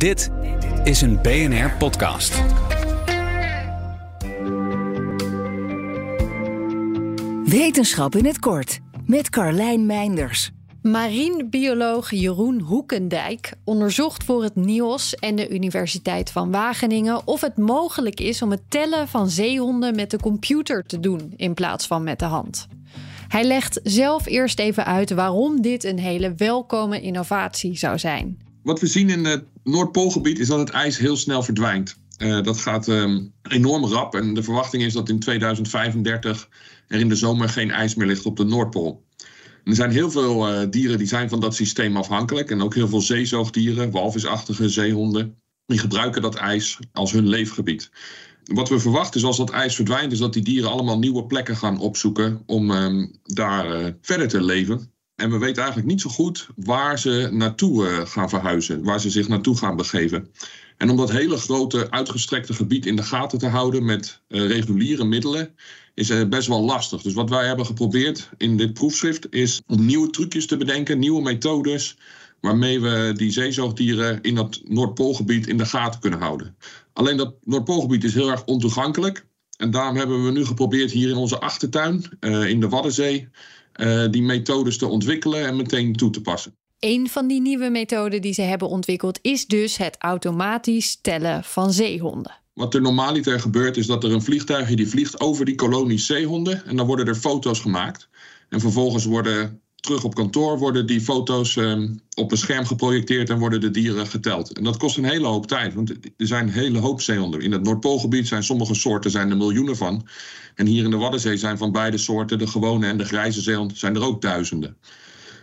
Dit is een BNR podcast. Wetenschap in het kort met Carlijn Meinders. Marinebioloog Jeroen Hoekendijk onderzocht voor het NIOS en de Universiteit van Wageningen of het mogelijk is om het tellen van zeehonden met de computer te doen in plaats van met de hand. Hij legt zelf eerst even uit waarom dit een hele welkome innovatie zou zijn. Wat we zien in het Noordpoolgebied is dat het ijs heel snel verdwijnt. Uh, dat gaat um, enorm rap en de verwachting is dat in 2035 er in de zomer geen ijs meer ligt op de Noordpool. er zijn heel veel uh, dieren die zijn van dat systeem afhankelijk en ook heel veel zeezoogdieren, walvisachtige zeehonden, die gebruiken dat ijs als hun leefgebied. Wat we verwachten is als dat ijs verdwijnt, is dat die dieren allemaal nieuwe plekken gaan opzoeken om um, daar uh, verder te leven. En we weten eigenlijk niet zo goed waar ze naartoe uh, gaan verhuizen, waar ze zich naartoe gaan begeven. En om dat hele grote uitgestrekte gebied in de gaten te houden met uh, reguliere middelen, is uh, best wel lastig. Dus wat wij hebben geprobeerd in dit proefschrift is om nieuwe trucjes te bedenken, nieuwe methodes, waarmee we die zeezoogdieren in dat Noordpoolgebied in de gaten kunnen houden. Alleen dat Noordpoolgebied is heel erg ontoegankelijk. En daarom hebben we nu geprobeerd hier in onze achtertuin, uh, in de Waddenzee, uh, die methodes te ontwikkelen en meteen toe te passen. Een van die nieuwe methoden die ze hebben ontwikkeld is dus het automatisch tellen van zeehonden. Wat er normaliter gebeurt is dat er een vliegtuigje die vliegt over die kolonie zeehonden en dan worden er foto's gemaakt. En vervolgens worden terug op kantoor worden die foto's um, op een scherm geprojecteerd en worden de dieren geteld. En dat kost een hele hoop tijd, want er zijn een hele hoop zeehonden. In het Noordpoolgebied zijn sommige soorten zijn er miljoenen van. En hier in de Waddenzee zijn van beide soorten, de gewone en de grijze zeehond, zijn er ook duizenden.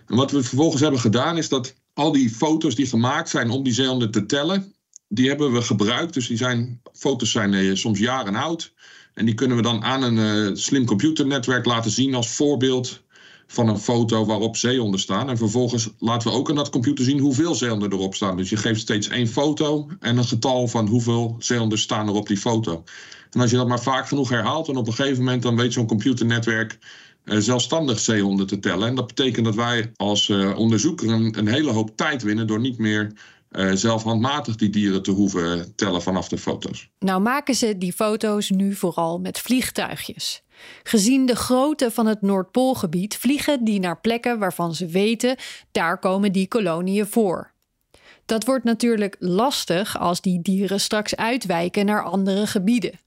En wat we vervolgens hebben gedaan is dat al die foto's die gemaakt zijn om die zeehonden te tellen, die hebben we gebruikt. Dus die zijn, foto's zijn uh, soms jaren oud. En die kunnen we dan aan een uh, slim computernetwerk laten zien als voorbeeld van een foto waarop zeehonden staan. En vervolgens laten we ook aan dat computer zien hoeveel zeehonden erop staan. Dus je geeft steeds één foto en een getal van hoeveel zeehonden staan er op die foto. En als je dat maar vaak genoeg herhaalt, dan op een gegeven moment dan weet zo'n computernetwerk uh, zelfstandig zeehonden te tellen. En dat betekent dat wij als uh, onderzoeker een, hele hoop tijd winnen door niet meer uh, zelf handmatig die dieren te hoeven tellen vanaf de foto's. Nou maken ze die foto's nu vooral met vliegtuigjes. Gezien de grootte van het Noordpoolgebied vliegen die naar plekken waarvan ze weten daar komen die kolonieën voor. Dat wordt natuurlijk lastig als die dieren straks uitwijken naar andere gebieden.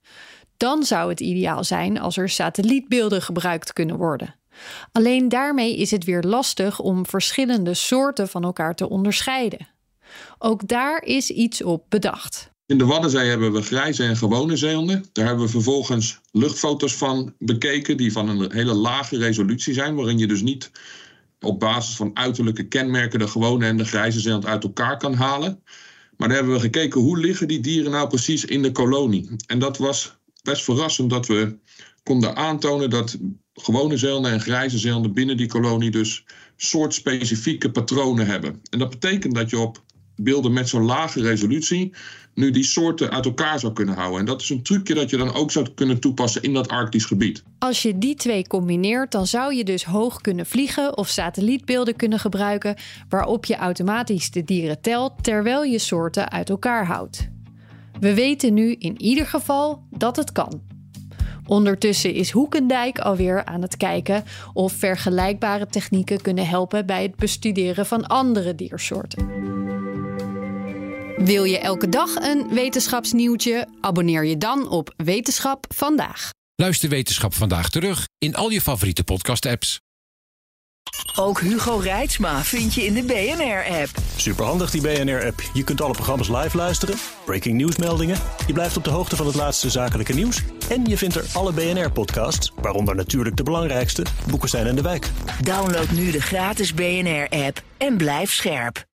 Dan zou het ideaal zijn als er satellietbeelden gebruikt kunnen worden. Alleen daarmee is het weer lastig om verschillende soorten van elkaar te onderscheiden. Ook daar is iets op bedacht. In de Waddenzee hebben we grijze en gewone zeehonden. Daar hebben we vervolgens luchtfoto's van bekeken, die van een hele lage resolutie zijn, waarin je dus niet op basis van uiterlijke kenmerken de gewone en de grijze zeehond uit elkaar kan halen. Maar daar hebben we gekeken hoe liggen die dieren nou precies in de kolonie. En dat was best verrassend dat we konden aantonen dat gewone zeehonden en grijze zeehonden binnen die kolonie dus soortspecifieke patronen hebben. En dat betekent dat je op beelden met zo'n lage resolutie nu die soorten uit elkaar zou kunnen houden. En dat is een trucje dat je dan ook zou kunnen toepassen in dat Arktisch gebied. Als je die twee combineert, dan zou je dus hoog kunnen vliegen of satellietbeelden kunnen gebruiken waarop je automatisch de dieren telt terwijl je soorten uit elkaar houdt. We weten nu in ieder geval dat het kan. Ondertussen is Hoekendijk alweer aan het kijken of vergelijkbare technieken kunnen helpen bij het bestuderen van andere diersoorten. Wil je elke dag een wetenschapsnieuwtje? Abonneer je dan op Wetenschap vandaag. Luister Wetenschap vandaag terug in al je favoriete podcast-apps. Ook Hugo Reitsma vind je in de BNR-app. Superhandig die BNR-app. Je kunt alle programma's live luisteren, breaking nieuwsmeldingen. Je blijft op de hoogte van het laatste zakelijke nieuws. En je vindt er alle BNR-podcasts, waaronder natuurlijk de belangrijkste, Boeken zijn in de wijk. Download nu de gratis BNR-app en blijf scherp.